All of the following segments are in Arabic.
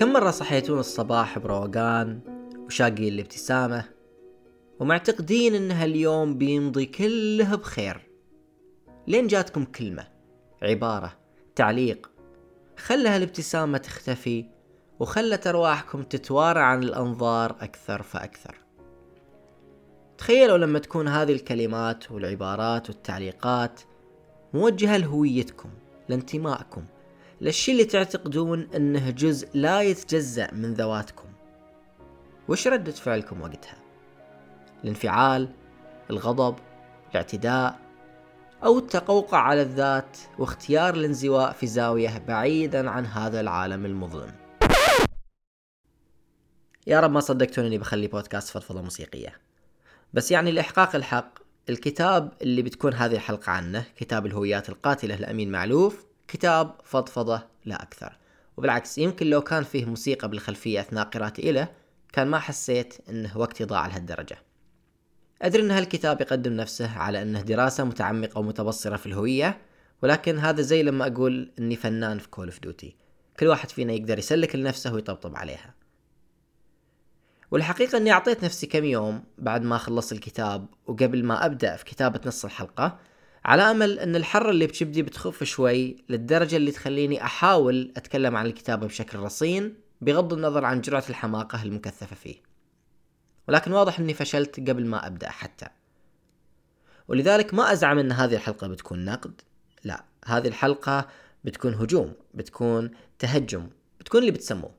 كم مرة صحيتون الصباح بروقان وشاقين الابتسامة؟ ومعتقدين إن هاليوم بيمضي كله بخير. لين جاتكم كلمة عبارة تعليق. خلها الابتسامة تختفي وخلت أرواحكم تتوارى عن الأنظار أكثر فأكثر. تخيلوا لما تكون هذه الكلمات والعبارات والتعليقات موجهة لهويتكم لانتمائكم. للشي اللي تعتقدون إنه جزء لا يتجزأ من ذواتكم. وش ردة فعلكم وقتها؟ الانفعال الغضب الاعتداء أو التقوقع على الذات واختيار الانزواء في زاوية بعيدا عن هذا العالم المظلم. يا رب ما صدقتوني إني بخلي بودكاست فضفضة موسيقية. بس يعني لإحقاق الحق الكتاب اللي بتكون هذه الحلقة عنه كتاب الهويات القاتلة لأمين معلوف كتاب فضفضة لا أكثر. وبالعكس يمكن لو كان فيه موسيقى بالخلفية أثناء قراءتي إله كان ما حسيت أنه وقتي ضاع لهالدرجة. أدري أن هالكتاب يقدم نفسه على أنه دراسة متعمقة ومتبصرة في الهوية ولكن هذا زي لما أقول أني فنان في Call of Duty كل واحد فينا يقدر يسلك لنفسه ويطبطب عليها. والحقيقة أني أعطيت نفسي كم يوم بعد ما خلصت الكتاب وقبل ما أبدأ في كتابة نص الحلقة على أمل أن الحرة اللي بتبدي بتخف شوي للدرجة اللي تخليني أحاول أتكلم عن الكتابة بشكل رصين بغض النظر عن جرعة الحماقة المكثفة فيه. ولكن واضح أني فشلت قبل ما أبدأ حتى. ولذلك ما أزعم أن هذه الحلقة بتكون نقد. لا هذه الحلقة بتكون هجوم بتكون تهجم بتكون اللي بتسموه.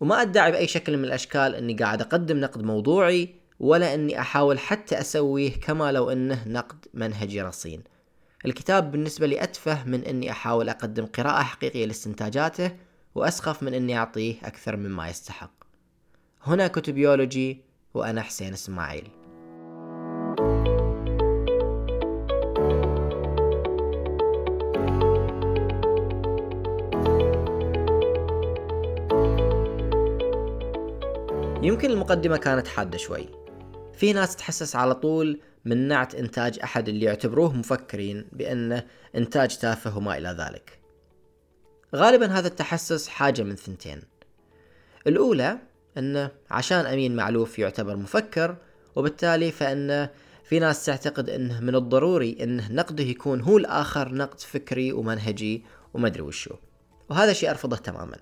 وما أدعي بأي شكل من الأشكال أني قاعد أقدم نقد موضوعي ولا أني أحاول حتى أسويه كما لو أنه نقد منهجي رصين. الكتاب بالنسبة لي أتفه من أني أحاول أقدم قراءة حقيقية لاستنتاجاته وأسخف من أني أعطيه أكثر مما يستحق. هنا كتبيولوجي وأنا حسين إسماعيل. يمكن المقدمة كانت حادة شوي. في ناس تحسس على طول من نعت إنتاج أحد اللي يعتبروه مفكرين بأنه إنتاج تافه وما إلى ذلك. غالبا هذا التحسس حاجة من ثنتين. الأولى أنه عشان أمين معلوف يعتبر مفكر وبالتالي فإنه في ناس تعتقد أنه من الضروري أنه نقده يكون هو الآخر نقد فكري ومنهجي ومدري وشو. وهذا شيء أرفضه تماما.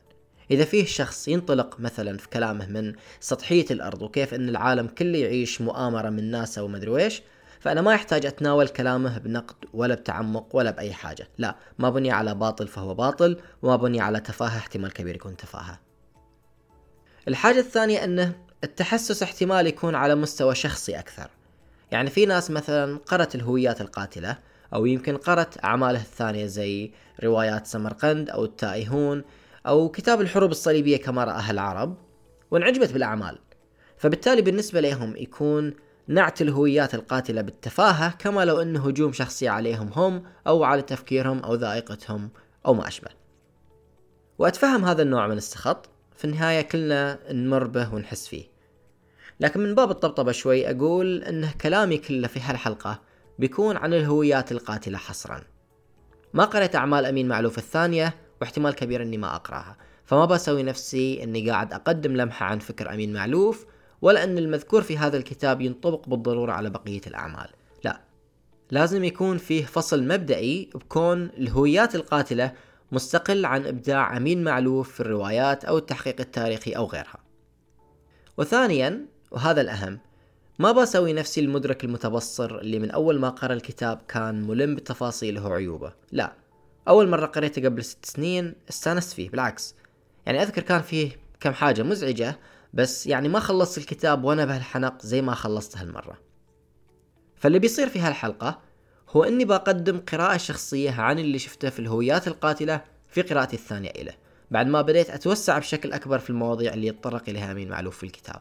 إذا فيه شخص ينطلق مثلا في كلامه من سطحية الأرض وكيف أن العالم كله يعيش مؤامرة من ناسا ومدري ويش فأنا ما يحتاج أتناول كلامه بنقد ولا بتعمق ولا بأي حاجة. لا ما بني على باطل فهو باطل وما بني على تفاهة احتمال كبير يكون تفاهة. الحاجة الثانية أنه التحسس احتمال يكون على مستوى شخصي أكثر. يعني في ناس مثلا قرأت الهويات القاتلة أو يمكن قرأت أعماله الثانية زي روايات سمرقند أو التائهون أو كتاب الحروب الصليبية كما رآها العرب وانعجبت بالأعمال. فبالتالي بالنسبة لهم يكون نعت الهويات القاتلة بالتفاهة كما لو أنه هجوم شخصي عليهم هم أو على تفكيرهم أو ذائقتهم أو ما أشبه. وأتفهم هذا النوع من السخط. في النهاية كلنا نمر به ونحس فيه. لكن من باب الطبطبة شوي أقول أنه كلامي كله في هالحلقة بيكون عن الهويات القاتلة حصرا. ما قرأت أعمال أمين معلوف الثانية واحتمال كبير إني ما أقرأها. فما بسوي نفسي إني قاعد أقدم لمحة عن فكر أمين معلوف ولا إن المذكور في هذا الكتاب ينطبق بالضرورة على بقية الأعمال. لا لازم يكون فيه فصل مبدئي بكون الهويات القاتلة مستقل عن إبداع أمين معلوف في الروايات أو التحقيق التاريخي أو غيرها. وثانيا وهذا الأهم ما بسوي نفسي المدرك المتبصر اللي من أول ما قرأ الكتاب كان ملم بتفاصيله وعيوبه. لا أول مرة قريته قبل ست سنين استانست فيه بالعكس. يعني أذكر كان فيه كم حاجة مزعجة بس يعني ما خلصت الكتاب وأنا بهالحنق زي ما خلصت هالمرة. فاللي بيصير في هالحلقة هو إني بقدم قراءة شخصية عن اللي شفته في الهويات القاتلة في قراءتي الثانية له بعد ما بديت أتوسع بشكل أكبر في المواضيع اللي يتطرق إليها أمين معلوف في الكتاب.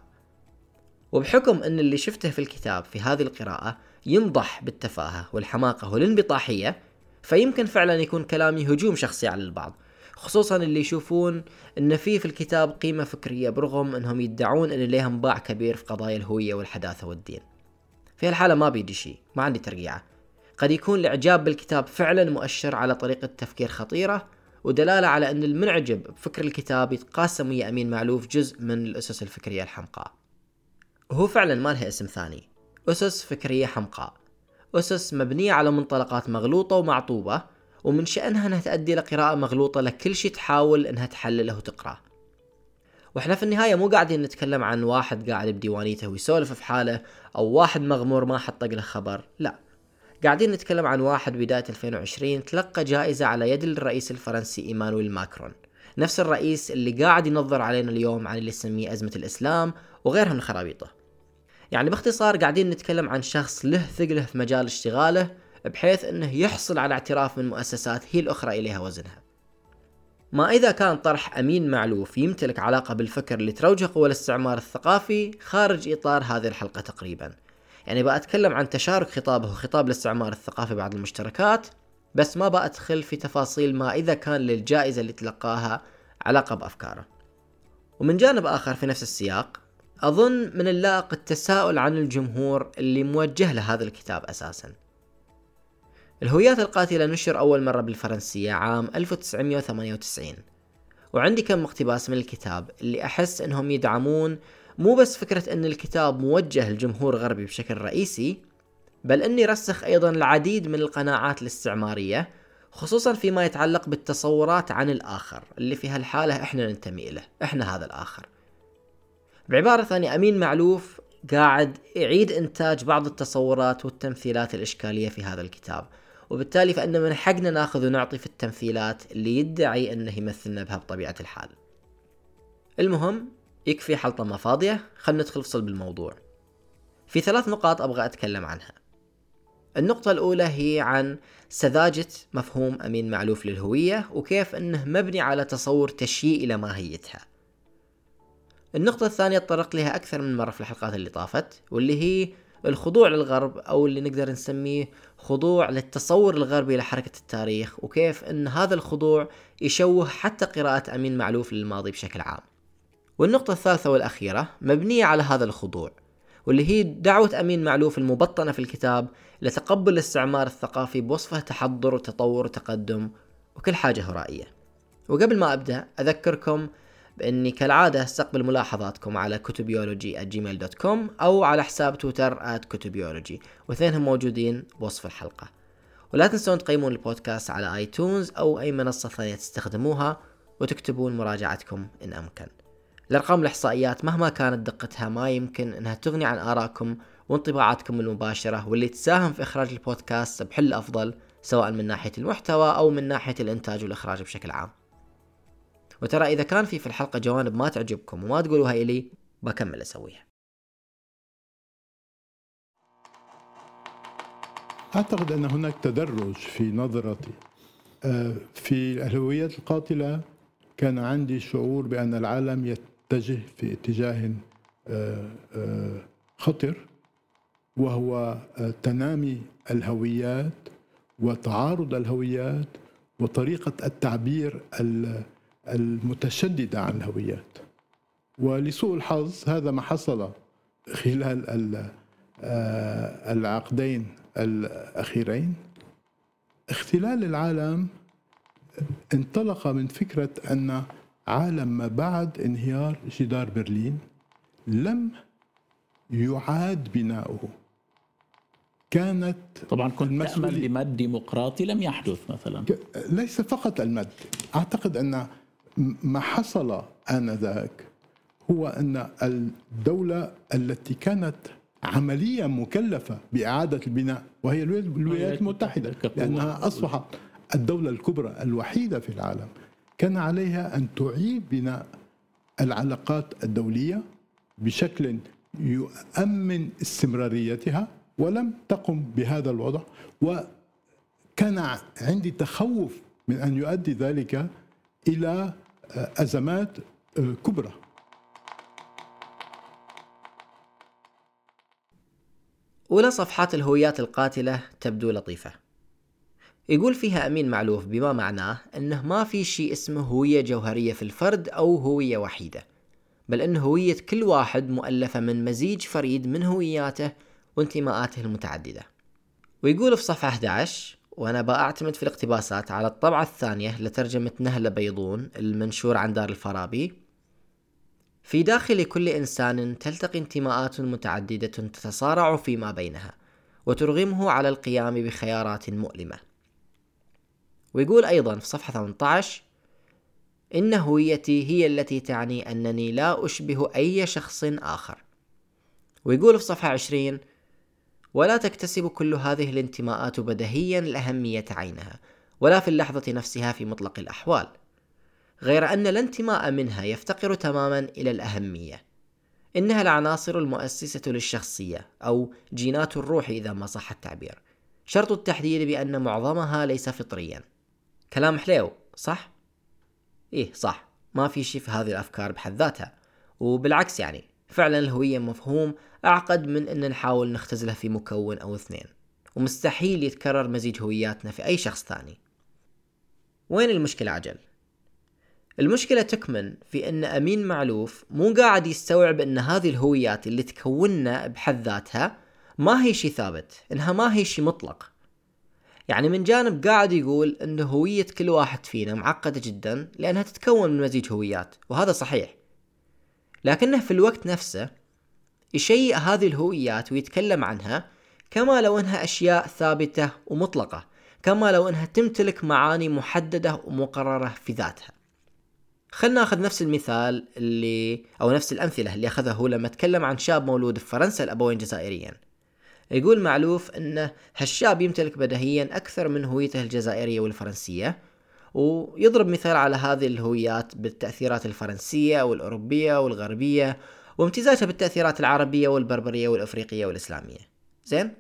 وبحكم إن اللي شفته في الكتاب في هذه القراءة ينضح بالتفاهة والحماقة والانبطاحية فيمكن فعلا يكون كلامي هجوم شخصي على البعض خصوصا اللي يشوفون إن في في الكتاب قيمة فكرية برغم إنهم يدعون إن ليهم باع كبير في قضايا الهوية والحداثة والدين. في هالحالة ما بيدي شيء ما عندي ترقيعة. قد يكون الإعجاب بالكتاب فعلا مؤشر على طريقة تفكير خطيرة ودلالة على أن المنعجب بفكر الكتاب يتقاسم ويا أمين معلوف جزء من الأسس الفكرية الحمقاء. وهو فعلا ما لها اسم ثاني أسس فكرية حمقاء. أسس مبنية على منطلقات مغلوطة ومعطوبة ومن شأنها أنها تؤدي لقراءة مغلوطة لكل شيء تحاول أنها تحلله وتقرأه وإحنا في النهاية مو قاعدين نتكلم عن واحد قاعد بديوانيته ويسولف في حاله أو واحد مغمور ما حط له خبر لا. قاعدين نتكلم عن واحد بداية 2020 تلقى جائزة على يد الرئيس الفرنسي إيمانويل ماكرون. نفس الرئيس اللي قاعد ينظر علينا اليوم عن اللي يسميه أزمة الإسلام وغيرها من خرابيطه يعني باختصار قاعدين نتكلم عن شخص له ثقله في مجال اشتغاله بحيث إنه يحصل على اعتراف من مؤسسات هي الأخرى إليها وزنها. ما إذا كان طرح أمين معلوف يمتلك علاقة بالفكر اللي تروجه قوى الاستعمار الثقافي خارج إطار هذه الحلقة تقريبا. يعني بأتكلم عن تشارك خطابه وخطاب الاستعمار الثقافي بعض المشتركات بس ما بأدخل في تفاصيل ما إذا كان للجائزة اللي تلقاها علاقة بأفكاره. ومن جانب آخر في نفس السياق أظن من اللائق التساؤل عن الجمهور اللي موجه له هذا الكتاب أساساً. الهويات القاتلة نشر أول مرة بالفرنسية عام 1998 وعندي كم اقتباس من الكتاب اللي أحس أنهم يدعمون مو بس فكرة أن الكتاب موجه لجمهور غربي بشكل رئيسي بل أني يرسخ أيضا العديد من القناعات الاستعمارية خصوصا فيما يتعلق بالتصورات عن الآخر اللي في هالحالة إحنا ننتمي إليه إحنا هذا الآخر. بعبارة ثانية أمين معلوف قاعد يعيد إنتاج بعض التصورات والتمثيلات الإشكالية في هذا الكتاب. وبالتالي فإن من حقنا ناخذ ونعطي في التمثيلات اللي يدعي أنه يمثلنا بها بطبيعة الحال. المهم يكفي حلطمة فاضية خلنا ندخل في صلب الموضوع في ثلاث نقاط أبغى أتكلم عنها. النقطة الأولى هي عن سذاجة مفهوم أمين معلوف للهوية وكيف أنه مبني على تصور تشييء إلى ماهيتها. النقطة الثانية تطرق لها أكثر من مرة في الحلقات اللي طافت واللي هي الخضوع للغرب أو اللي نقدر نسميه خضوع للتصور الغربي لحركة التاريخ وكيف إن هذا الخضوع يشوه حتى قراءة أمين معلوف للماضي بشكل عام. والنقطة الثالثة والأخيرة مبنية على هذا الخضوع واللي هي دعوة أمين معلوف المبطنة في الكتاب لتقبل الاستعمار الثقافي بوصفه تحضر وتطور وتقدم وكل حاجة هرائية. وقبل ما أبدأ أذكركم بإني كالعادة أستقبل ملاحظاتكم على كتبيولوجي Gmail dot com أو على حساب تويتر كتبيولوجي. واثنينهم موجودين بوصف الحلقة. ولا تنسون تقيمون البودكاست على آيتونز أو أي منصة ثانية تستخدموها وتكتبون مراجعتكم إن أمكن. الأرقام الإحصائيات مهما كانت دقتها ما يمكن إنها تغني عن آرائكم وانطباعاتكم المباشرة واللي تساهم في إخراج البودكاست بحل افضل سواء من ناحية المحتوى أو من ناحية الإنتاج والإخراج بشكل عام. وترى إذا كان في في الحلقة جوانب ما تعجبكم وما تقولوها إلي بكمل أسويها. أعتقد أن هناك تدرج في نظرتي. آه، في الهويات القاتلة كان عندي شعور بأن العالم يتجه في اتجاه آه، آه، خطر وهو تنامي الهويات وتعارض الهويات وطريقة التعبير المتشددة عن الهويات. ولسوء الحظ هذا ما حصل خلال آه، العقدين الأخيرين. اختلال العالم انطلق من فكرة أن عالم ما بعد انهيار جدار برلين لم يعاد بناؤه. كانت طبعا كنت تأمل لمد ديمقراطي لم يحدث مثلا. ليس فقط المد. أعتقد أن ما حصل آنذاك هو أن الدولة التي كانت عمليا مكلفة بإعادة البناء وهي الولايات المتحدة لأنها أصبحت الدولة الكبرى الوحيدة في العالم. كان عليها أن تعيد بناء العلاقات الدولية بشكل يؤمن استمراريتها ولم تقم بهذا الوضع وكان عندي تخوف من أن يؤدي ذلك إلى أزمات آه، كبرى. أولى صفحات الهويات القاتلة تبدو لطيفة. يقول فيها أمين معلوف بما معناه أنه ما في شيء اسمه هوية جوهرية في الفرد أو هوية وحيدة بل أن هوية كل واحد مؤلفة من مزيج فريد من هوياته وانتماءاته المتعددة. ويقول في صفحة 11 وأنا بأعتمد في الاقتباسات على الطبعة الثانية لترجمة نهلة بيضون المنشور عن دار الفارابي في داخل كل إنسان تلتقي انتماءات متعددة تتصارع فيما بينها وترغمه على القيام بخيارات مؤلمة. ويقول أيضا في صفحة 18 إن هويتي هي التي تعني أنني لا أشبه أي شخص آخر. ويقول في صفحة 20 ولا تكتسب كل هذه الانتماءات بدهيا الأهمية عينها ولا في اللحظة نفسها في مطلق الأحوال غير أن الانتماء منها يفتقر تماما إلى الأهمية. إنها العناصر المؤسسة للشخصية أو جينات الروح إذا ما صح التعبير. شرط التحديد بأن معظمها ليس فطريا. كلام حليو صح؟ إيه صح. ما في شيء في هذه الأفكار بحد ذاتها. وبالعكس يعني فعلا الهوية مفهوم أعقد من أن نحاول نختزله في مكون أو اثنين ومستحيل يتكرر مزيج هوياتنا في أي شخص ثاني. وين المشكلة عجل؟ المشكلة تكمن في أن أمين معلوف مو قاعد يستوعب أن هذه الهويات اللي تكوننا بحد ذاتها ما هي شيء ثابت إنها ما هي شيء مطلق. يعني من جانب قاعد يقول أن هوية كل واحد فينا معقدة جدا لأنها تتكون من مزيج هويات وهذا صحيح. لكنه في الوقت نفسه يشيء هذه الهويات ويتكلم عنها كما لو إنها أشياء ثابتة ومطلقة كما لو إنها تمتلك معاني محددة ومقررة في ذاتها. خلنا ناخذ نفس المثال اللي أو نفس الأمثلة اللي اخذها هو لما تكلم عن شاب مولود في فرنسا الابوين جزائريين يقول معلوف انه هالشاب يمتلك بدهيا أكثر من هويته الجزائرية والفرنسية ويضرب مثال على هذه الهويات بالتأثيرات الفرنسية والأوروبية والغربية وامتزاجها بالتأثيرات العربية والبربرية والأفريقية والإسلامية. زين؟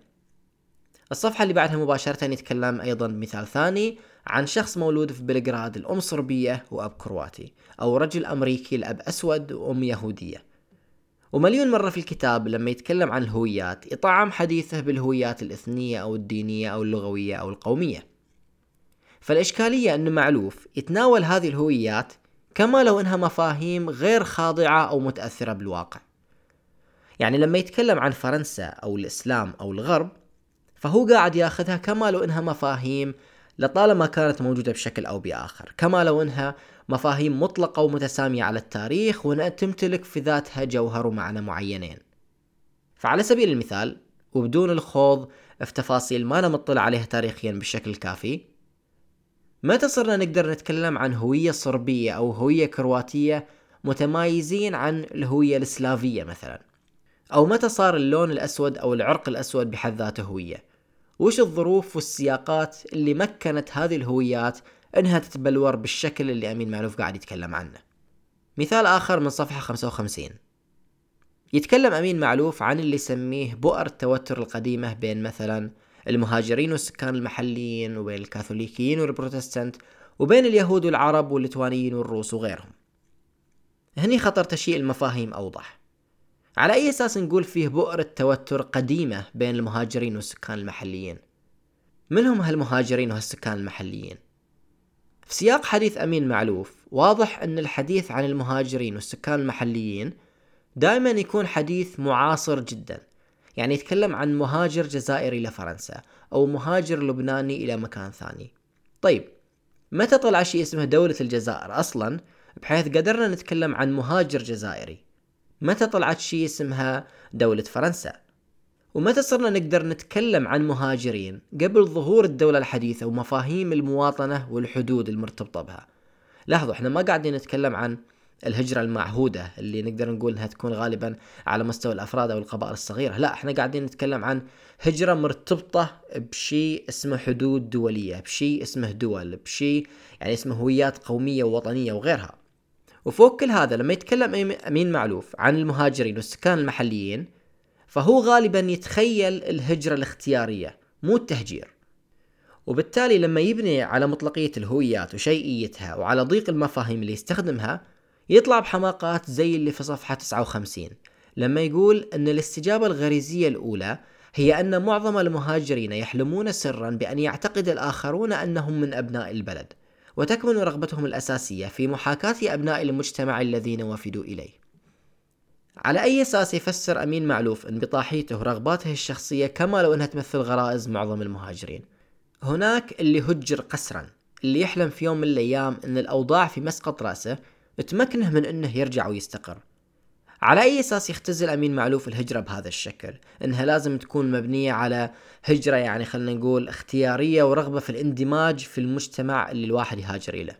الصفحة اللي بعدها مباشرة يتكلم أيضا بمثال ثاني عن شخص مولود في بلغراد الأم صربية وأب كرواتي أو رجل أمريكي الأب أسود وأم يهودية. ومليون مرة في الكتاب لما يتكلم عن الهويات يطعم حديثه بالهويات الإثنية أو الدينية أو اللغوية أو القومية. فالإشكالية أن معلوف يتناول هذه الهويات كما لو أنها مفاهيم غير خاضعة أو متأثرة بالواقع. يعني لما يتكلم عن فرنسا أو الإسلام أو الغرب فهو قاعد ياخذها كما لو إنها مفاهيم لطالما كانت موجودة بشكل أو بآخر. كما لو أنها مفاهيم مطلقة ومتسامية على التاريخ وأنها تمتلك في ذاتها جوهر ومعنى معينين. فعلى سبيل المثال وبدون الخوض في تفاصيل ما نمطلع عليها تاريخيا بالشكل الكافي متى صرنا نقدر نتكلم عن هوية صربية أو هوية كرواتية متمايزين عن الهوية السلافية مثلا؟ أو متى صار اللون الأسود أو العرق الأسود بحد ذاته هوية؟ وش الظروف والسياقات اللي مكنت هذه الهويات إنها تتبلور بالشكل اللي أمين معلوف قاعد يتكلم عنه؟ مثال آخر من صفحة 55 يتكلم أمين معلوف عن اللي يسميه بؤر التوتر القديمة بين مثلا المهاجرين والسكان المحليين وبين الكاثوليكيين والبروتستانت وبين اليهود والعرب والليتوانيين والروس وغيرهم. هني خطر تشيء المفاهيم أوضح. على أي أساس نقول فيه بؤرة توتر قديمة بين المهاجرين والسكان المحليين؟ من هم هالمهاجرين وهالسكان المحليين؟ في سياق حديث أمين معلوف واضح أن الحديث عن المهاجرين والسكان المحليين دائما يكون حديث معاصر جدا. يعني يتكلم عن مهاجر جزائري لفرنسا أو مهاجر لبناني إلى مكان ثاني. طيب متى طلع شيء اسمه دولة الجزائر أصلا؟ بحيث قدرنا نتكلم عن مهاجر جزائري. متى طلعت شيء اسمها دولة فرنسا؟ ومتى صرنا نقدر نتكلم عن مهاجرين قبل ظهور الدولة الحديثة ومفاهيم المواطنة والحدود المرتبطة بها؟ لاحظوا إحنا ما قاعدين نتكلم عن الهجرة المعهودة اللي نقدر نقول إنها تكون غالبا على مستوى الأفراد أو القبائل الصغيرة. لا إحنا قاعدين نتكلم عن هجرة مرتبطة بشيء اسمه حدود دولية بشيء اسمه دول بشيء يعني اسمه هويات قومية ووطنية وغيرها. وفوق كل هذا لما يتكلم أمين معلوف عن المهاجرين والسكان المحليين فهو غالبا يتخيل الهجرة الاختيارية مو التهجير. وبالتالي لما يبني على مطلقية الهويات وشيئيتها وعلى ضيق المفاهيم اللي يستخدمها يطلع بحماقات زي اللي في صفحة 59 لما يقول أن الاستجابة الغريزية الأولى هي أن معظم المهاجرين يحلمون سرا بأن يعتقد الآخرون أنهم من أبناء البلد وتكمن رغبتهم الأساسية في محاكاة أبناء المجتمع الذين وفدوا إليه. على أي أساس يفسر أمين معلوف انبطاحيته ورغباته الشخصية كما لو أنها تمثل غرائز معظم المهاجرين؟ هناك اللي هجر قسرا اللي يحلم في يوم من الأيام أن الأوضاع في مسقط رأسه تمكنه من أنه يرجع ويستقر. على أي أساس يختزل أمين معلوف الهجرة بهذا الشكل؟ أنها لازم تكون مبنية على هجرة يعني خلينا نقول اختيارية ورغبة في الاندماج في المجتمع اللي الواحد يهاجر إليه.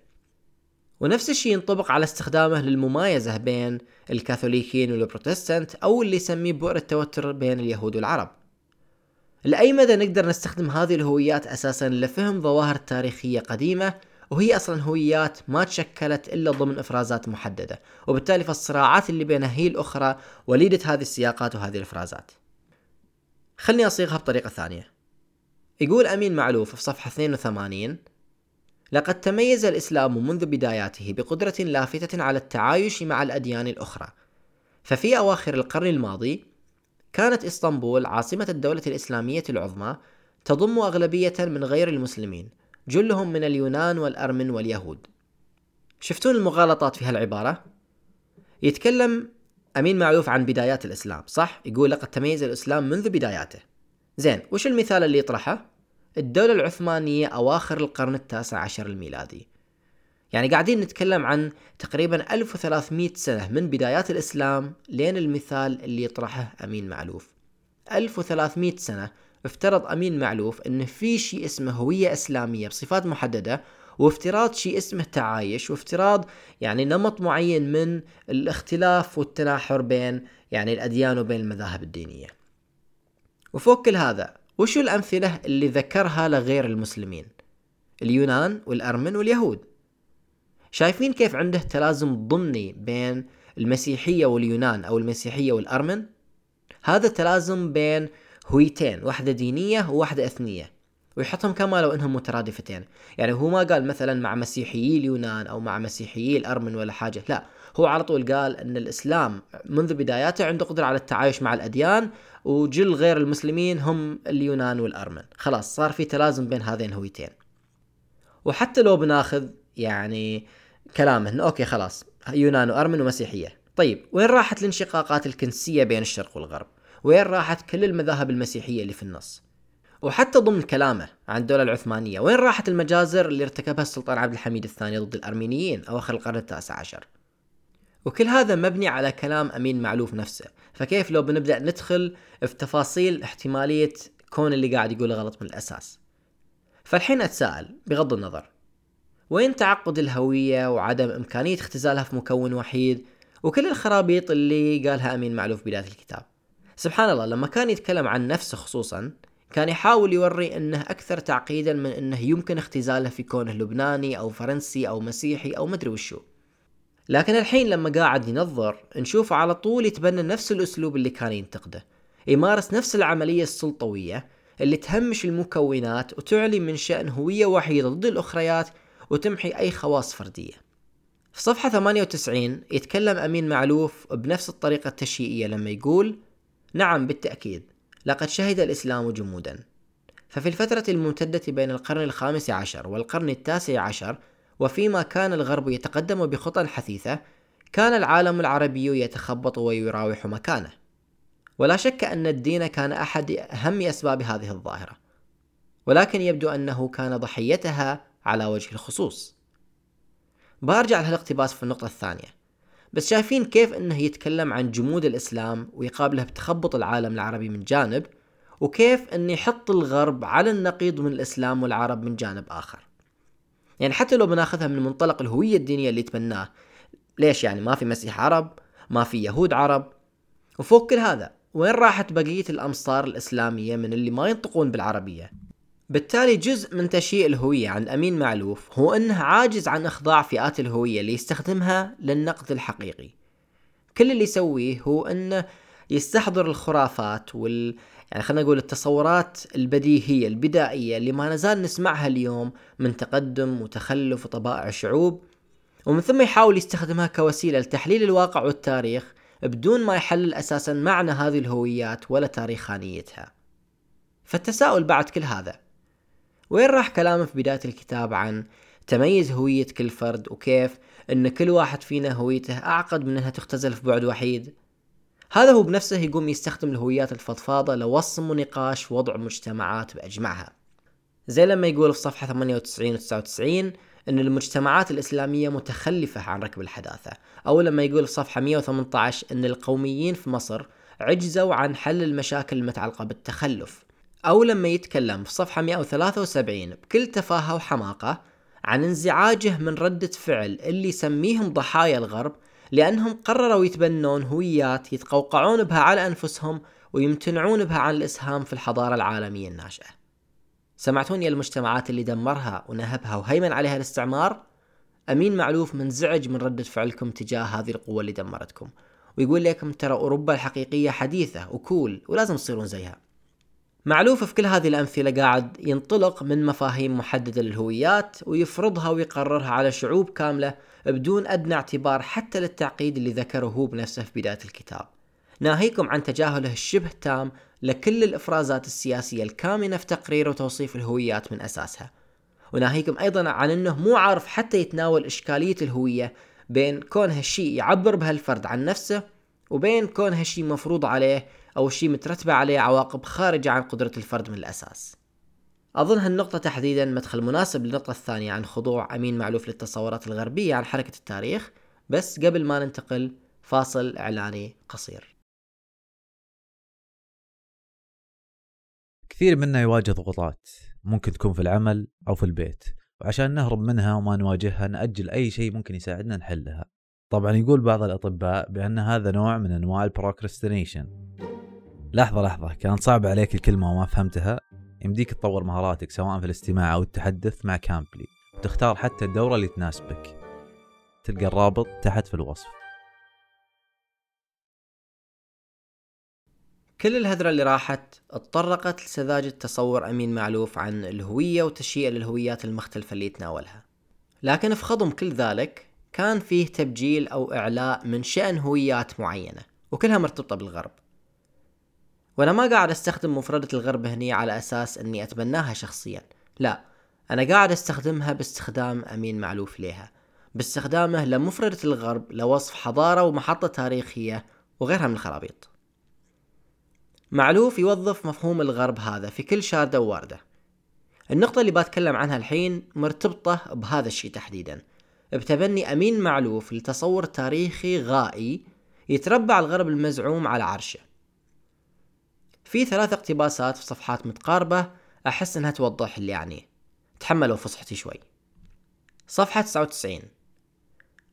ونفس الشيء ينطبق على استخدامه للممايزة بين الكاثوليكيين والبروتستانت أو اللي يسميه بؤر التوتر بين اليهود والعرب. لأي مدى نقدر نستخدم هذه الهويات أساسا لفهم ظواهر تاريخية قديمة وهي أصلا هويات ما تشكلت إلا ضمن إفرازات محددة وبالتالي فالصراعات اللي بينها هي الأخرى وليدة هذه السياقات وهذه الإفرازات. خلني أصيغها بطريقة ثانية. يقول أمين معلوف في صفحة 82 لقد تميز الإسلام منذ بداياته بقدرة لافتة على التعايش مع الأديان الأخرى. ففي أواخر القرن الماضي كانت إسطنبول عاصمة الدولة الإسلامية العظمى تضم أغلبية من غير المسلمين جلهم من اليونان والأرمن واليهود شفتون المغالطات في هالعبارة؟ يتكلم أمين معروف عن بدايات الإسلام صح؟ يقول لقد تميز الإسلام منذ بداياته زين وش المثال اللي يطرحه؟ الدولة العثمانية أواخر القرن التاسع عشر الميلادي يعني قاعدين نتكلم عن تقريبا 1300 سنة من بدايات الإسلام لين المثال اللي يطرحه أمين معلوف 1300 سنة افترض أمين معلوف أن في شيء اسمه هوية إسلامية بصفات محددة وافتراض شيء اسمه تعايش وافتراض يعني نمط معين من الاختلاف والتناحر بين يعني الأديان وبين المذاهب الدينية. وفوق كل هذا وشو الأمثلة اللي ذكرها لغير المسلمين؟ اليونان والأرمن واليهود. شايفين كيف عنده تلازم ضمني بين المسيحية واليونان أو المسيحية والأرمن؟ هذا تلازم بين هويتين واحدة دينية وواحدة إثنية. ويحطهم كما لو إنهم مترادفتين. يعني هو ما قال مثلا مع مسيحيي اليونان أو مع مسيحيي الأرمن ولا حاجة لا. هو على طول قال إن الإسلام منذ بداياته عنده قدرة على التعايش مع الأديان وجل غير المسلمين هم اليونان والأرمن. خلاص صار في تلازم بين هذين الهويتين وحتى لو بناخذ يعني كلامه إنه أوكي خلاص يونان وأرمن ومسيحية. طيب وين راحت الانشقاقات الكنسية بين الشرق والغرب؟ وين راحت كل المذاهب المسيحية اللي في النص. وحتى ضمن كلامه عن الدولة العثمانية وين راحت المجازر اللي ارتكبها السلطان عبد الحميد الثاني ضد الأرمينيين أواخر القرن التاسع عشر؟ وكل هذا مبني على كلام أمين معلوف نفسه. فكيف لو بنبدأ ندخل في تفاصيل احتمالية كون اللي قاعد يقوله غلط من الأساس؟ فالحين أتساءل بغض النظر وين تعقد الهوية وعدم إمكانية اختزالها في مكون وحيد وكل الخرابيط اللي قالها أمين معلوف بداية الكتاب؟ سبحان الله لما كان يتكلم عن نفسه خصوصا كان يحاول يوري إنه أكثر تعقيدا من إنه يمكن اختزاله في كونه لبناني أو فرنسي أو مسيحي أو مدري وشو لكن الحين لما قاعد ينظر نشوفه على طول يتبنى نفس الأسلوب اللي كان ينتقده. يمارس نفس العملية السلطوية اللي تهمش المكونات وتعلي من شأن هوية وحيدة ضد الأخريات وتمحي أي خواص فردية. في صفحة 98 يتكلم أمين معلوف بنفس الطريقة التشييئية لما يقول نعم بالتأكيد. لقد شهد الإسلام جمودا. ففي الفترة الممتدة بين القرن الخامس عشر والقرن التاسع عشر وفيما كان الغرب يتقدم بخطى حثيثة كان العالم العربي يتخبط ويراوح مكانه. ولا شك أن الدين كان أحد أهم أسباب هذه الظاهرة. ولكن يبدو أنه كان ضحيتها على وجه الخصوص. برجع لهالاقتباس في النقطة الثانية. بس شايفين كيف إنه يتكلم عن جمود الإسلام ويقابله بتخبط العالم العربي من جانب وكيف إنه يحط الغرب على النقيض من الإسلام والعرب من جانب آخر. يعني حتى لو بناخذها من منطلق الهوية الدينية اللي يتبناه ليش يعني ما في مسيح عرب ما في يهود عرب؟ وفوق كل هذا وين راحت بقية الأمصار الإسلامية من اللي ما ينطقون بالعربية؟ بالتالي جزء من تشييء الهوية عند أمين معلوف هو أنه عاجز عن إخضاع فئات الهوية اللي يستخدمها للنقد الحقيقي. كل اللي يسويه هو أنه يستحضر الخرافات وال يعني خلينا نقول التصورات البديهية البدائية اللي ما نزال نسمعها اليوم من تقدم وتخلف وطبائع الشعوب ومن ثم يحاول يستخدمها كوسيلة لتحليل الواقع والتاريخ بدون ما يحلل أساسا معنى هذه الهويات ولا تاريخانيتها. فالتساؤل بعد كل هذا وين راح كلامه في بداية الكتاب عن تميز هوية كل فرد وكيف إن كل واحد فينا هويته أعقد من إنها تختزل في بعد وحيد؟ هذا هو بنفسه يقوم يستخدم الهويات الفضفاضة لوصم ونقاش وضع مجتمعات بأجمعها. زي لما يقول في صفحة 98 و 99 أن المجتمعات الإسلامية متخلفة عن ركب الحداثة أو لما يقول في صفحة 118 أن القوميين في مصر عجزوا عن حل المشاكل المتعلقة بالتخلف. أو لما يتكلم في صفحة 173 بكل تفاهة وحماقة عن انزعاجه من ردة فعل اللي يسميهم ضحايا الغرب لأنهم قرروا يتبنون هويات يتقوقعون بها على أنفسهم ويمتنعون بها عن الإسهام في الحضارة العالمية الناشئة. سمعتون يا المجتمعات اللي دمرها ونهبها وهيمن عليها الاستعمار؟ أمين معلوف منزعج من ردة فعلكم تجاه هذه القوة اللي دمرتكم. ويقول لكم ترى أوروبا الحقيقية حديثة وكول ولازم تصيرون زيها. معلوف في كل هذه الأمثلة قاعد ينطلق من مفاهيم محددة للهويات ويفرضها ويقررها على شعوب كاملة بدون أدنى اعتبار حتى للتعقيد اللي ذكره هو بنفسه في بداية الكتاب. ناهيكم عن تجاهله الشبه تام لكل الإفرازات السياسية الكامنة في تقرير وتوصيف الهويات من أساسها. وناهيكم أيضا عن أنه مو عارف حتى يتناول إشكالية الهوية بين كون هالشيء يعبر بها الفرد عن نفسه وبين كون هالشيء مفروض عليه أو شيء مترتبة عليه عواقب خارجة عن قدرة الفرد من الأساس. أظن هالنقطة تحديدا مدخل مناسب للنقطة الثانية عن خضوع أمين معلوف للتصورات الغربية عن حركة التاريخ بس قبل ما ننتقل فاصل إعلاني قصير. كثير منا يواجه ضغوطات ممكن تكون في العمل أو في البيت وعشان نهرب منها وما نواجهها نأجل أي شيء ممكن يساعدنا نحلها. طبعا يقول بعض الأطباء بأن هذا نوع من أنواع البروكرستينيشن لحظة لحظة. كانت صعبة عليك الكلمة وما فهمتها. يمديك تطور مهاراتك سواء في الاستماع أو التحدث مع كامبلي وتختار حتى الدورة اللي تناسبك. تلقى الرابط تحت في الوصف. كل الهدرة اللي راحت اتطرقت لسذاجة تصور أمين معلوف عن الهوية وتشييع للهويات المختلفة اللي يتناولها. لكن في خضم كل ذلك كان فيه تبجيل أو إعلاء من شأن هويات معينة وكلها مرتبطة بالغرب. وأنا ما قاعد أستخدم مفردة الغرب هني على أساس إني أتبناها شخصيا. لا أنا قاعد أستخدمها باستخدام أمين معلوف ليها. باستخدامه لمفردة الغرب لوصف حضارة ومحطة تاريخية وغيرها من الخرابيط. معلوف يوظف مفهوم الغرب هذا في كل شاردة وواردة. النقطة اللي بتكلم عنها الحين مرتبطة بهذا الشيء تحديدا. بتبني أمين معلوف لتصور تاريخي غائي يتربع الغرب المزعوم على عرشه. في ثلاث اقتباسات في صفحات متقاربة أحس إنها توضح اللي يعني تحملوا فصحتي شوي. صفحة 99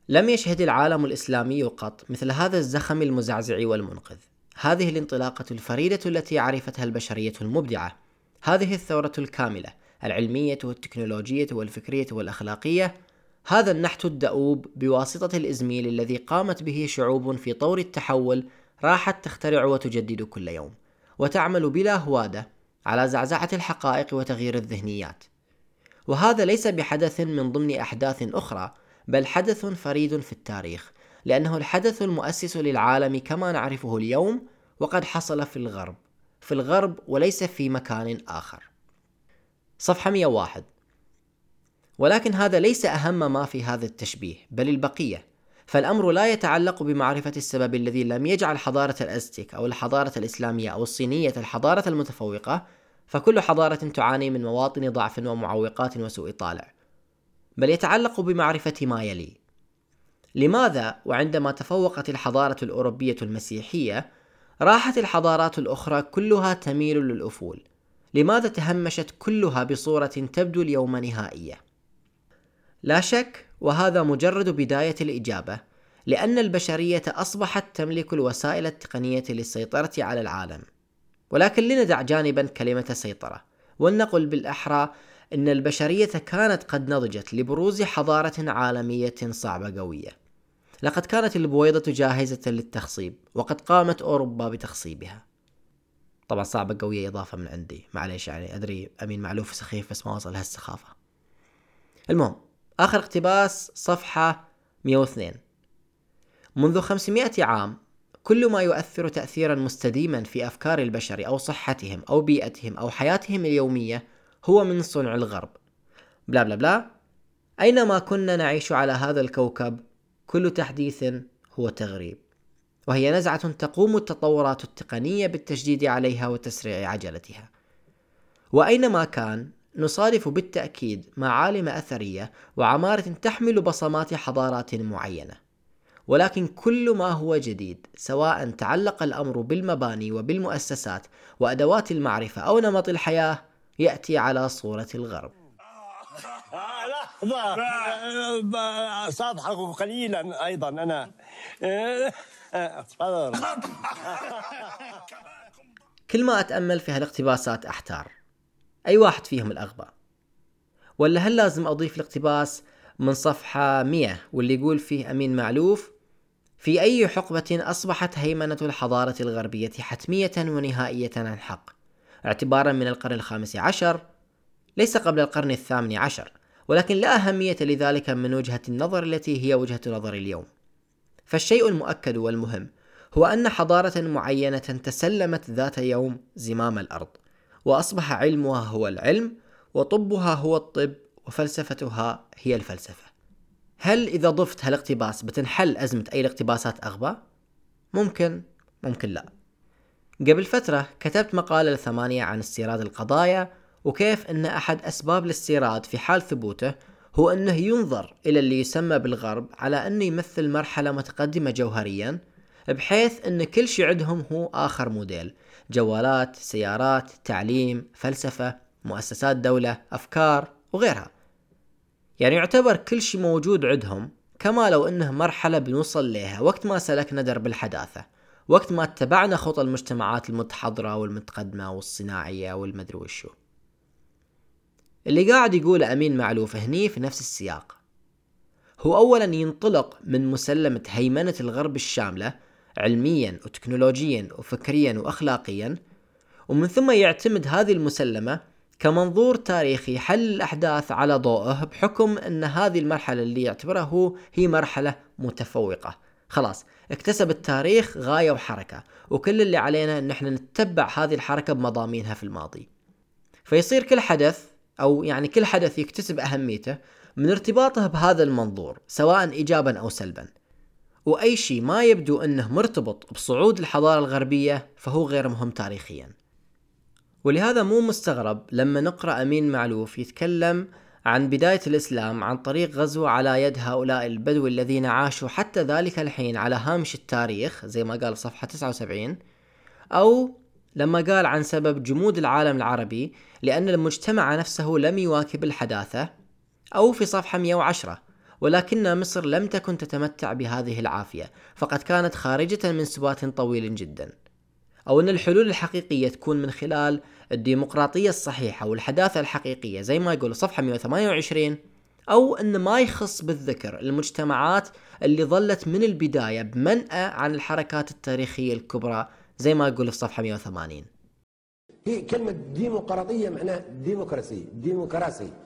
لم يشهد العالم الإسلامي قط مثل هذا الزخم المزعزع والمنقذ. هذه الانطلاقة الفريدة التي عرفتها البشرية المبدعة. هذه الثورة الكاملة العلمية والتكنولوجية والفكرية والأخلاقية. هذا النحت الدؤوب بواسطة الإزميل الذي قامت به شعوب في طور التحول راحت تخترع وتجدد كل يوم. وتعمل بلا هوادة على زعزعة الحقائق وتغيير الذهنيات. وهذا ليس بحدث من ضمن أحداث أخرى بل حدث فريد في التاريخ لأنه الحدث المؤسس للعالم كما نعرفه اليوم وقد حصل في الغرب في الغرب وليس في مكان آخر. صفحة 101 ولكن هذا ليس أهم ما في هذا التشبيه بل البقية. فالأمر لا يتعلق بمعرفة السبب الذي لم يجعل حضارة الأزتك أو الحضارة الإسلامية أو الصينية الحضارة المتفوقة فكل حضارة تعاني من مواطن ضعف ومعوقات وسوء طالع. بل يتعلق بمعرفة ما يلي. لماذا وعندما تفوقت الحضارة الأوروبية المسيحية راحت الحضارات الأخرى كلها تميل للأفول؟ لماذا تهمشت كلها بصورة تبدو اليوم نهائية؟ لا شك وهذا مجرد بداية الإجابة لأن البشرية أصبحت تملك الوسائل التقنية للسيطرة على العالم. ولكن لندع جانبا كلمة سيطرة ولنقل بالأحرى أن البشرية كانت قد نضجت لبروز حضارة عالمية صعبة قوية. لقد كانت البويضة جاهزة للتخصيب وقد قامت أوروبا بتخصيبها. طبعا صعبة قوية إضافة من عندي. معليش يعني أدري أمين معلوف سخيف بس ما وصل هالسخافة المهم آخر اقتباس صفحة 102 منذ 500 عام كل ما يؤثر تأثيرا مستديما في أفكار البشر أو صحتهم أو بيئتهم أو حياتهم اليومية هو من صنع الغرب. بلا بلا بلا أينما كنا نعيش على هذا الكوكب كل تحديث هو تغريب. وهي نزعة تقوم التطورات التقنية بالتشديد عليها وتسريع عجلتها. وأينما كان نصادف بالتأكيد معالم أثرية وعمارة تحمل بصمات حضارات معينة. ولكن كل ما هو جديد سواء تعلق الأمر بالمباني وبالمؤسسات وأدوات المعرفة أو نمط الحياة يأتي على صورة الغرب. لحظة. سأضحك قليلا أيضا أنا. كل ما أتأمل في هالاقتباسات أحتار. أي واحد فيهم الأغبى. ولا هل لازم أضيف الاقتباس من صفحة 100 واللي يقول فيه أمين معلوف؟ في أي حقبة أصبحت هيمنة الحضارة الغربية حتمية ونهائية عن حق؟ اعتبارا من القرن الخامس عشر ليس قبل القرن الثامن عشر ولكن لا أهمية لذلك من وجهة النظر التي هي وجهة نظر اليوم. فالشيء المؤكد والمهم هو أن حضارة معينة تسلمت ذات يوم زمام الأرض. وأصبح علمها هو العلم وطبها هو الطب وفلسفتها هي الفلسفة. هل إذا ضفت هالاقتباس بتنحل أزمة أي الاقتباسات أغبى؟ ممكن ممكن لا. قبل فترة كتبت مقالة لثمانية عن استيراد القضايا وكيف أن أحد أسباب الاستيراد في حال ثبوته هو أنه ينظر إلى اللي يسمى بالغرب على أنه يمثل مرحلة متقدمة جوهريا بحيث أن كل شيء عندهم هو آخر موديل. جوالات، سيارات، تعليم، فلسفة، مؤسسات دولة، أفكار وغيرها. يعني يعتبر كل شيء موجود عندهم كما لو إنه مرحلة بنوصل لها وقت ما سلكنا درب الحداثة وقت ما اتبعنا خطى المجتمعات المتحضرة والمتقدمة والصناعية والمدري وشو. اللي قاعد يقوله أمين معلوف هني في نفس السياق. هو أولا ينطلق من مسلمة هيمنة الغرب الشاملة علميا وتكنولوجيا وفكريا وأخلاقيا ومن ثم يعتمد هذه المسلمة كمنظور تاريخي حل الأحداث على ضوءه بحكم أن هذه المرحلة اللي يعتبرها هو هي مرحلة متفوقة. خلاص اكتسب التاريخ غاية وحركة وكل اللي علينا إن إحنا نتبع هذه الحركة بمضامينها في الماضي. فيصير كل حدث أو يعني كل حدث يكتسب أهميته من ارتباطه بهذا المنظور سواء ايجابا أو سلبا. وأي شيء ما يبدو أنه مرتبط بصعود الحضارة الغربية فهو غير مهم تاريخيا. ولهذا مو مستغرب لما نقرأ أمين معلوف يتكلم عن بداية الإسلام عن طريق غزو على يد هؤلاء البدو الذين عاشوا حتى ذلك الحين على هامش التاريخ زي ما قال صفحة 79 أو لما قال عن سبب جمود العالم العربي لأن المجتمع نفسه لم يواكب الحداثة أو في صفحة 110 ولكن مصر لم تكن تتمتع بهذه العافية فقد كانت خارجة من سبات طويل جدا. أو أن الحلول الحقيقية تكون من خلال الديمقراطية الصحيحة والحداثة الحقيقية زي ما يقول صفحة 128 أو أن ما يخص بالذكر المجتمعات اللي ظلت من البداية بمنأى عن الحركات التاريخية الكبرى زي ما يقول في صفحة 180 هي كلمة ديمقراطية معناها ديمقراسي ديمقراسي.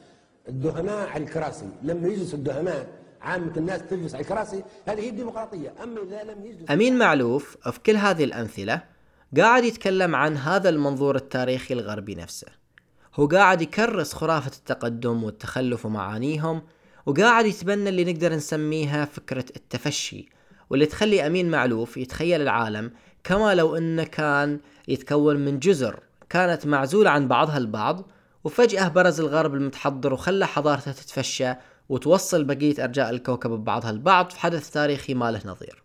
الدهماء على الكراسي. لما يجلس الدهماء. عامة الناس تجلس على الكراسي. هذه هي الديمقراطية. أما إذا لم يجلس أمين معلوف في كل هذه الأمثلة قاعد يتكلم عن هذا المنظور التاريخي الغربي نفسه. هو قاعد يكرس خرافة التقدم والتخلف ومعانيهم وقاعد يتبنى اللي نقدر نسميها فكرة التفشي واللي تخلي أمين معلوف يتخيل العالم كما لو أنه كان يتكون من جزر كانت معزولة عن بعضها البعض وفجأة برز الغرب المتحضر وخلى حضارته تتفشى وتوصل بقية أرجاء الكوكب ببعضها البعض في حدث تاريخي ما له نظير.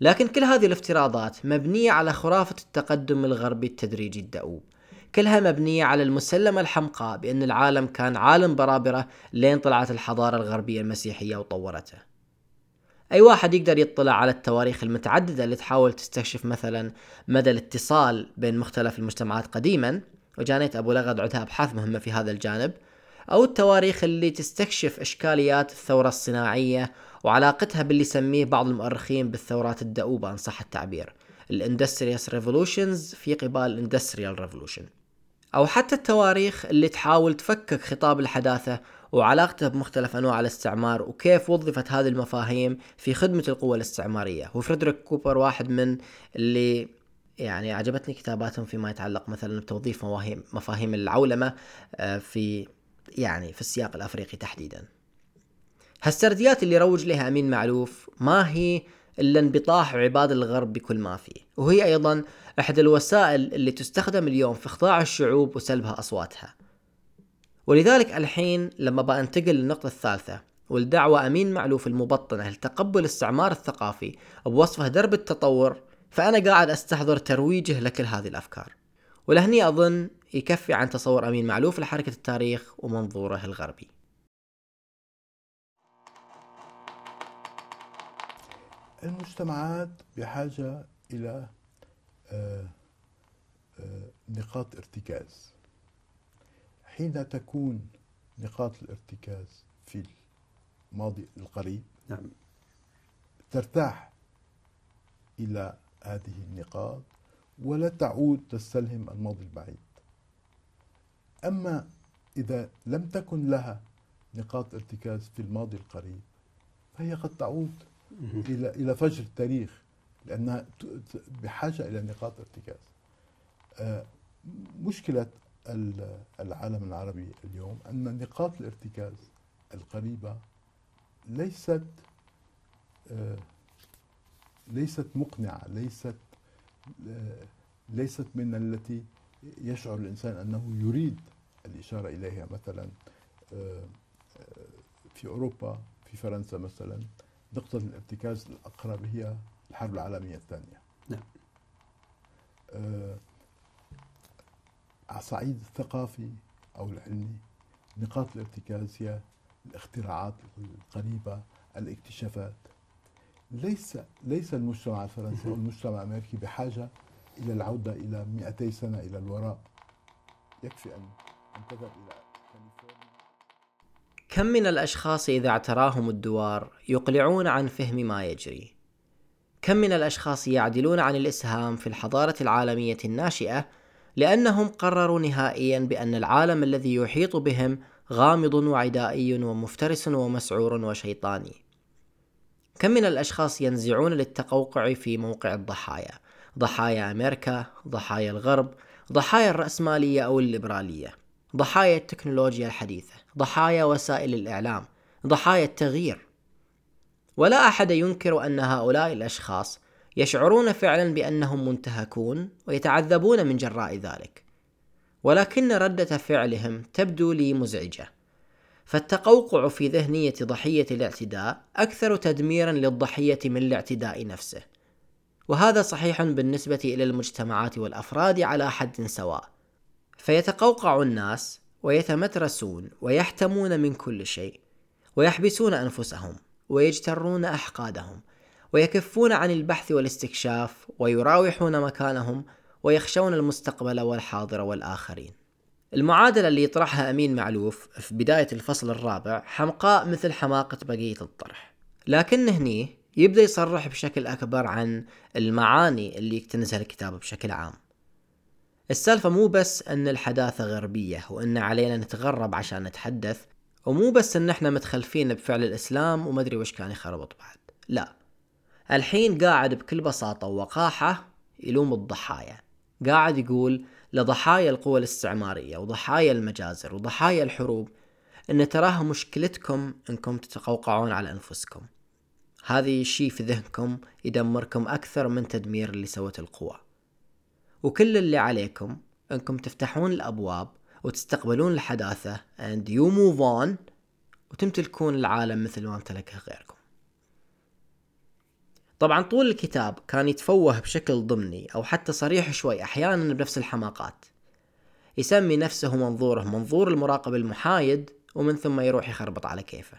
لكن كل هذه الافتراضات مبنية على خرافة التقدم الغربي التدريجي الدؤوب. كلها مبنية على المسلمة الحمقاء بأن العالم كان عالم برابرة لين طلعت الحضارة الغربية المسيحية وطورته. أي واحد يقدر يطلع على التواريخ المتعددة اللي تحاول تستكشف مثلا مدى الاتصال بين مختلف المجتمعات قديما وجانيت أبو لغد عدها أبحاث مهمة في هذا الجانب أو التواريخ اللي تستكشف إشكاليات الثورة الصناعية وعلاقتها باللي يسميه بعض المؤرخين بالثورات الدؤوبة إن صح التعبير. ال industrious revolutions في قبال ال industrial revolution. أو حتى التواريخ اللي تحاول تفكك خطاب الحداثة وعلاقته بمختلف أنواع الاستعمار وكيف وظفت هذه المفاهيم في خدمة القوى الاستعمارية. وفريدريك كوبر واحد من اللي يعني عجبتني كتاباتهم فيما يتعلق مثلا بتوظيف مفاهيم مفاهيم العولمة آه، في يعني في السياق الأفريقي تحديدا. هالسرديات اللي روج لها أمين معلوف ما هي إلا انبطاح عباد الغرب بكل ما فيه، وهي أيضا احدى الوسائل اللي تستخدم اليوم في اخضاع الشعوب وسلبها أصواتها. ولذلك الحين لما بنتقل للنقطة الثالثة والدعوة أمين معلوف المبطنة لتقبل الاستعمار الثقافي بوصفه درب التطور فأنا قاعد أستحضر ترويجه لكل هذه الأفكار. ولهني أظن يكفي عن تصور أمين معلوف لحركة التاريخ ومنظوره الغربي. المجتمعات بحاجة إلى آه، آه، نقاط ارتكاز. حين تكون نقاط الارتكاز في الماضي القريب نعم. ترتاح إلى هذه النقاط ولا تعود تستلهم الماضي البعيد. أما إذا لم تكن لها نقاط ارتكاز في الماضي القريب فهي قد تعود إلى إلى فجر التاريخ لأنها بحاجة إلى نقاط ارتكاز. آه، مشكلة العالم العربي اليوم أن نقاط الارتكاز القريبة ليست آه، ليست مقنعة ليست آه، ليست من التي يشعر الإنسان أنه يريد الإشارة إليها. مثلا آه، في أوروبا في فرنسا مثلا نقطة الارتكاز الأقرب هي الحرب العالمية الثانية. نعم. على الصعيد الثقافي أو العلمي نقاط الارتكاز هي الاختراعات القريبة الاكتشافات. ليس ليس المجتمع الفرنسي أو المجتمع الأمريكي بحاجة إلى العودة إلى 200 سنة إلى الوراء. يكفي ان أن تذهب إلى كاليفورنيا. كم من الأشخاص إذا اعتراهم الدوار يقلعون عن فهم ما يجري؟ كم من الأشخاص يعدلون عن الإسهام في الحضارة العالمية الناشئة لأنهم قرروا نهائيا بأن العالم الذي يحيط بهم غامض وعدائي ومفترس ومسعور وشيطاني؟ كم من الأشخاص ينزعون للتقوقع في موقع الضحايا؟ ضحايا أمريكا ضحايا الغرب ضحايا الرأسمالية أو الليبرالية. ضحايا التكنولوجيا الحديثة. ضحايا وسائل الإعلام. ضحايا التغيير. ولا أحد ينكر أن هؤلاء الأشخاص يشعرون فعلا بأنهم منتهكون ويتعذبون من جراء ذلك. ولكن ردة فعلهم تبدو لي مزعجة. فالتقوقع في ذهنية ضحية الاعتداء أكثر تدميرا للضحية من الاعتداء نفسه. وهذا صحيح بالنسبة إلى المجتمعات والأفراد على حد سواء. فيتقوقع الناس ويتمترسون ويحتمون من كل شيء ويحبسون أنفسهم ويجترون أحقادهم ويكفون عن البحث والاستكشاف ويراوحون مكانهم ويخشون المستقبل والحاضر والآخرين. المعادلة اللي يطرحها أمين معلوف في بداية الفصل الرابع حمقاء مثل حماقة بقية الطرح. لكن هني يبدأ يصرح بشكل أكبر عن المعاني اللي يكتنزها الكتاب بشكل عام. السالفة مو بس أن الحداثة غربية وأن علينا نتغرب عشان نتحدث ومو بس أن إحنا متخلفين بفعل الإسلام ومدري وش كان يخربط بعد. لا. الحين قاعد بكل بساطة ووقاحة يلوم الضحايا. قاعد يقول لضحايا القوى الاستعمارية وضحايا المجازر وضحايا الحروب إن تراها مشكلتكم إنكم تتقوقعون على أنفسكم. هذه الشيء في ذهنكم يدمركم أكثر من تدمير اللي سوت القوى. وكل اللي عليكم إنكم تفتحون الأبواب وتستقبلون الحداثة and you move on وتمتلكون العالم مثل ما امتلكه غيركم. طبعا طول الكتاب كان يتفوه بشكل ضمني أو حتى صريح شوي أحيانا بنفس الحماقات. يسمي نفسه منظوره منظور المراقب المحايد ومن ثم يروح يخربط على كيفه.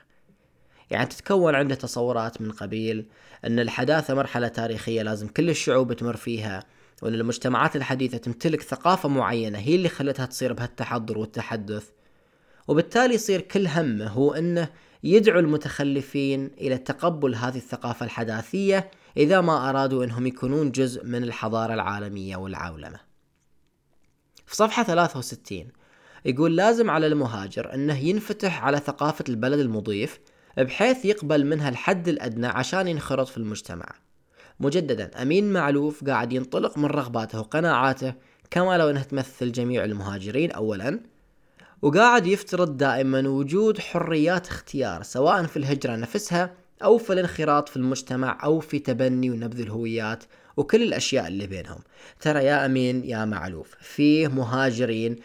يعني تتكون عنده تصورات من قبيل أن الحداثة مرحلة تاريخية لازم كل الشعوب تمر فيها وأن المجتمعات الحديثة تمتلك ثقافة معينة هي اللي خلتها تصير بهالتحضر والتحدث. وبالتالي يصير كل همه هو أنه يدعو المتخلفين إلى تقبل هذه الثقافة الحداثية إذا ما أرادوا أنهم يكونون جزء من الحضارة العالمية والعولمة. في صفحة 63 يقول لازم على المهاجر أنه ينفتح على ثقافة البلد المضيف بحيث يقبل منها الحد الأدنى عشان ينخرط في المجتمع. مجددا أمين معلوف قاعد ينطلق من رغباته وقناعاته كما لو أنها تمثل جميع المهاجرين أولا وقاعد يفترض دائما وجود حريات اختيار سواء في الهجرة نفسها أو في الانخراط في المجتمع أو في تبني ونبذ الهويات وكل الأشياء اللي بينهم. ترى يا أمين يا معلوف فيه مهاجرين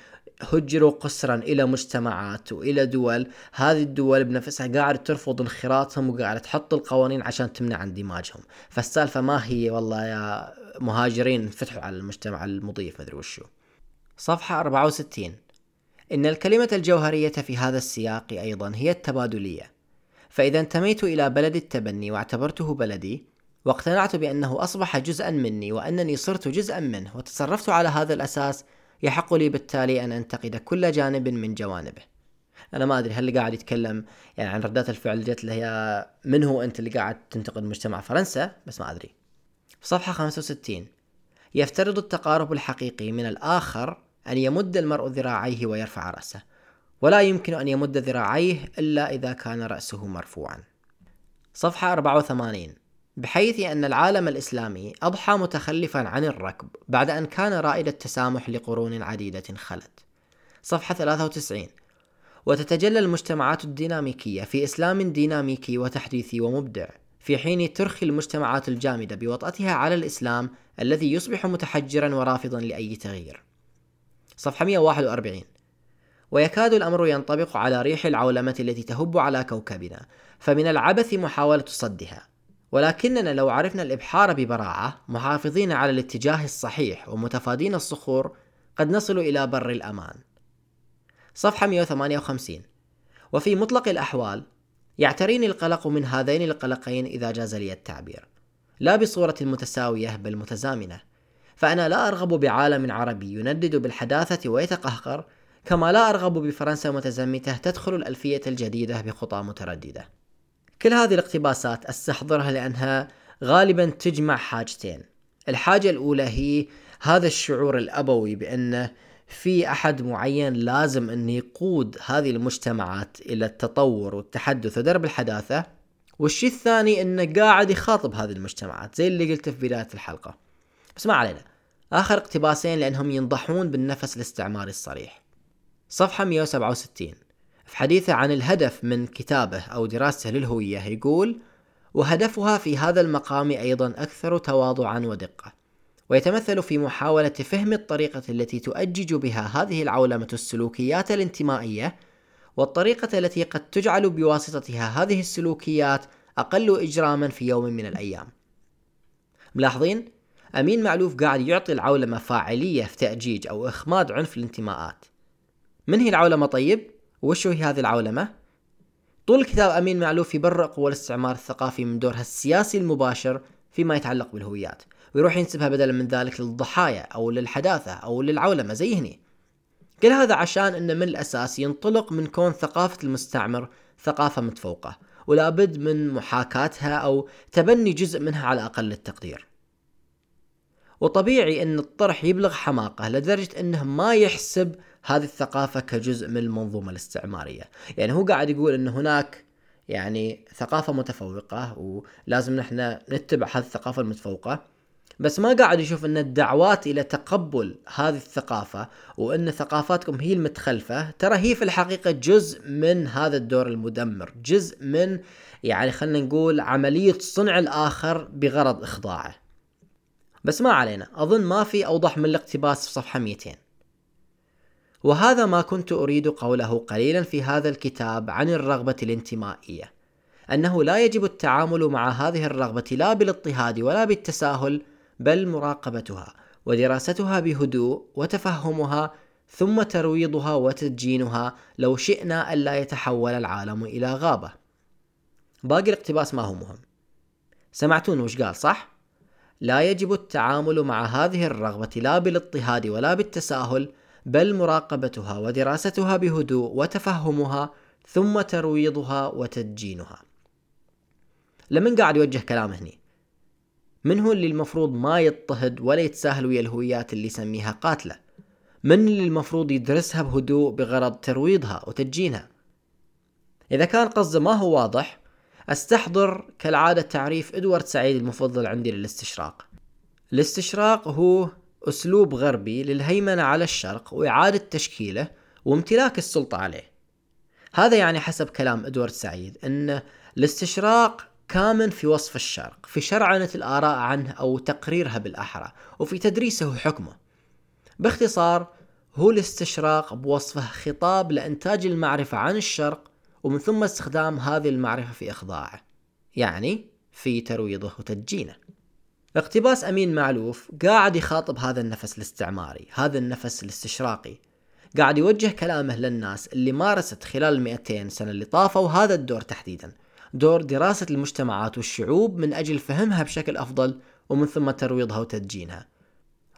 هجروا قسرا إلى مجتمعات وإلى دول هذه الدول بنفسها قاعدة ترفض انخراطهم وقاعده تحط القوانين عشان تمنع اندماجهم. فالسالفة ما هي والله يا مهاجرين فتحوا على المجتمع المضيف مدري وشو. صفحة 64 إن الكلمة الجوهرية في هذا السياق أيضا هي التبادلية. فإذا انتميت إلى بلد التبني واعتبرته بلدي واقتنعت بأنه أصبح جزءا مني وأنني صرت جزءا منه وتصرفت على هذا الأساس يحق لي بالتالي أن أنتقد كل جانب من جوانبه. أنا ما أدري هل اللي قاعد يتكلم يعني عن ردات الفعل جت اللي هي من هو أنت اللي قاعد تنتقد مجتمع فرنسا؟ بس ما أدري. في صفحة 65 يفترض التقارب الحقيقي من الآخر أن يمد المرء ذراعيه ويرفع رأسه ولا يمكن أن يمد ذراعيه إلا إذا كان رأسه مرفوعا صفحة 84 بحيث أن العالم الإسلامي أضحى متخلفا عن الركب بعد أن كان رائد التسامح لقرون عديدة خلت. صفحة 93 وتتجلى المجتمعات الديناميكية في إسلام ديناميكي وتحديثي ومبدع في حين ترخي المجتمعات الجامدة بوطأتها على الإسلام الذي يصبح متحجرا ورافضا لأي تغيير. صفحة 141 ويكاد الأمر ينطبق على ريح العولمة التي تهب على كوكبنا فمن العبث محاولة صدها. ولكننا لو عرفنا الإبحار ببراعة محافظين على الاتجاه الصحيح ومتفادين الصخور قد نصل إلى بر الأمان. صفحة 158 وفي مطلق الأحوال يعتريني القلق من هذين القلقين إذا جاز لي التعبير. لا بصورة متساوية بل متزامنة. فأنا لا أرغب بعالم عربي يندد بالحداثة ويتقهقر كما لا أرغب بفرنسا متزمتة تدخل الألفية الجديدة بخطى مترددة. كل هذه الاقتباسات أستحضرها لأنها غالبا تجمع حاجتين. الحاجة الأولى هي هذا الشعور الأبوي بأنه في أحد معين لازم أن يقود هذه المجتمعات إلى التطور والتحدث ودرب الحداثة والشيء الثاني أنه قاعد يخاطب هذه المجتمعات زي اللي قلته في بداية الحلقة. بس ما علينا. آخر اقتباسين لأنهم ينضحون بالنفس الاستعماري الصريح. صفحة 167 في حديثه عن الهدف من كتابه أو دراسته للهوية يقول وهدفها في هذا المقام أيضا أكثر تواضعا ودقة ويتمثل في محاولة فهم الطريقة التي تؤجج بها هذه العولمة السلوكيات الانتمائية والطريقة التي قد تجعل بواسطتها هذه السلوكيات أقل إجراما في يوم من الأيام. ملاحظين؟ أمين معلوف قاعد يعطي العولمة فاعلية في تأجيج أو إخماد عنف الانتماءات من هي العولمة طيب؟ وشو هي هذه العولمة؟ طول الكتاب أمين معلوف يبرر قوى الاستعمار الثقافي من دورها السياسي المباشر فيما يتعلق بالهويات ويروح ينسبها بدلا من ذلك للضحايا أو للحداثة أو للعولمة زي هني كل هذا عشان أنه من الأساس ينطلق من كون ثقافة المستعمر ثقافة متفوقة ولا بد من محاكاتها أو تبني جزء منها على أقل التقدير وطبيعي أن الطرح يبلغ حماقة لدرجة أنه ما يحسب هذه الثقافة كجزء من المنظومة الاستعمارية. يعني هو قاعد يقول أن هناك يعني ثقافة متفوقة ولازم نحن نتبع هذه الثقافة المتفوقة بس ما قاعد يشوف أن الدعوات إلى تقبل هذه الثقافة وأن ثقافاتكم هي المتخلفة ترى هي في الحقيقة جزء من هذا الدور المدمر جزء من يعني خلينا نقول عملية صنع الآخر بغرض إخضاعه. بس ما علينا أظن ما في أوضح من الاقتباس في صفحة 200 وهذا ما كنت أريد قوله قليلا في هذا الكتاب عن الرغبة الانتمائية أنه لا يجب التعامل مع هذه الرغبة لا بالاضطهاد ولا بالتساهل بل مراقبتها ودراستها بهدوء وتفهمها ثم ترويضها وتدجينها لو شئنا الا يتحول العالم إلى غابة. باقي الاقتباس ما هو مهم. سمعتون وش قال صح؟ لا يجب التعامل مع هذه الرغبة لا بالاضطهاد ولا بالتساهل بل مراقبتها ودراستها بهدوء وتفهمها ثم ترويضها وتدجينها. لمن قاعد يوجه كلام هني؟ من هو اللي المفروض ما يضطهد ولا يتساهل ويا الهويات اللي يسميها قاتلة؟ من اللي المفروض يدرسها بهدوء بغرض ترويضها وتدجينها؟ إذا كان قصده ما هو واضح أستحضر كالعادة تعريف إدوارد سعيد المفضل عندي للاستشراق. الاستشراق هو أسلوب غربي للهيمنة على الشرق وإعادة تشكيله وامتلاك السلطة عليه. هذا يعني حسب كلام إدوارد سعيد أن الاستشراق كامن في وصف الشرق في شرعنة الآراء عنه أو تقريرها بالأحرى وفي تدريسه وحكمه باختصار هو الاستشراق بوصفه خطاب لإنتاج المعرفة عن الشرق ومن ثم استخدام هذه المعرفة في إخضاعه يعني في ترويضه وتدجينه. اقتباس أمين معلوف قاعد يخاطب هذا النفس الاستعماري هذا النفس الاستشراقي. قاعد يوجه كلامه للناس اللي مارست خلال المئتين سنة اللي طافوا هذا الدور تحديدا. دور دراسة المجتمعات والشعوب من أجل فهمها بشكل أفضل ومن ثم ترويضها وتدجينها.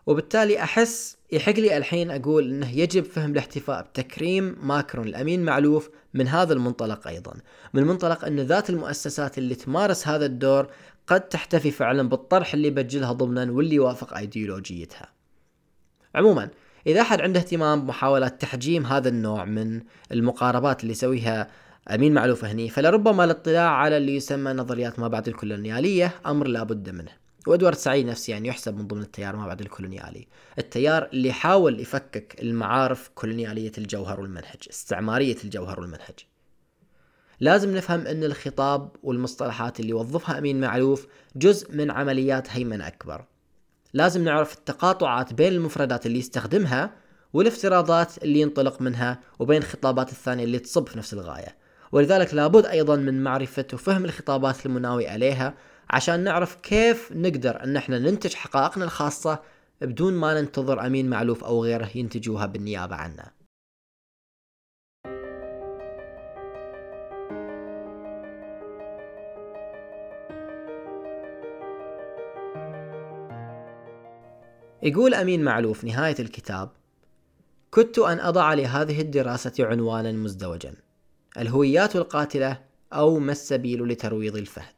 وبالتالي أحس يحق لي الحين أقول أنه يجب فهم الاحتفاء بتكريم ماكرون الأمين معلوف من هذا المنطلق أيضا من منطلق أن ذات المؤسسات اللي تمارس هذا الدور قد تحتفي فعلا بالطرح اللي بجلها ضمنا واللي يوافق أيديولوجيتها. عموما إذا أحد عنده اهتمام بمحاولات تحجيم هذا النوع من المقاربات اللي يسويها أمين معلوف هني فلربما الاطلاع على اللي يسمى نظريات ما بعد الكولونيالية أمر لابد منه. وإدوارد سعيد نفسه يعني يحسب من ضمن التيار ما بعد الكولونيالي. التيار اللي حاول يفكك المعارف كولونيالية الجوهر والمنهج استعمارية الجوهر والمنهج. لازم نفهم إن الخطاب والمصطلحات اللي وظفها أمين معلوف جزء من عمليات هيمنة أكبر. لازم نعرف التقاطعات بين المفردات اللي يستخدمها والافتراضات اللي ينطلق منها وبين الخطابات الثانية اللي تصب في نفس الغاية. ولذلك لابد أيضا من معرفة وفهم الخطابات المناوي عليها عشان نعرف كيف نقدر أن إحنا ننتج حقائقنا الخاصة بدون ما ننتظر أمين معلوف أو غيره ينتجوها بالنيابة عنا. يقول أمين معلوف نهاية الكتاب كدت أن أضع لهذه الدراسة عنوانا مزدوجا الهويات القاتلة أو ما السبيل لترويض الفهد.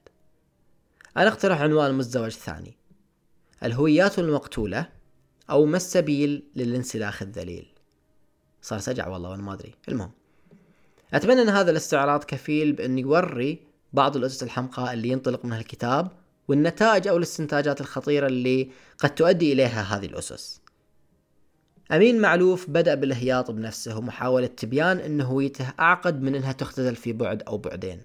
أنا اقترح عنوان مزدوج ثاني الهويات المقتولة أو ما السبيل للانسلاخ الذليل. صار سجع والله وأنا ما أدري. المهم أتمنى أن هذا الاستعراض كفيل بأن يوري بعض الأسس الحمقاء اللي ينطلق منها الكتاب والنتائج أو الاستنتاجات الخطيرة اللي قد تؤدي إليها هذه الأسس. أمين معلوف بدأ بالهياط بنفسه ومحاولة تبيان أن هويته أعقد من أنها تختزل في بعد أو بعدين.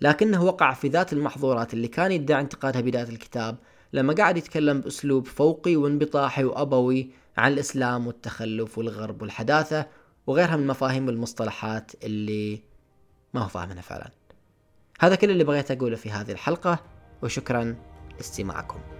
لكنه وقع في ذات المحظورات اللي كان يدعي انتقادها بداية الكتاب لما قاعد يتكلم بأسلوب فوقي وانبطاحي وأبوي عن الإسلام والتخلف والغرب والحداثة وغيرها من المفاهيم والمصطلحات اللي ما هو فاهمها فعلا. هذا كل اللي بغيت أقوله في هذه الحلقة وشكرا لاستماعكم.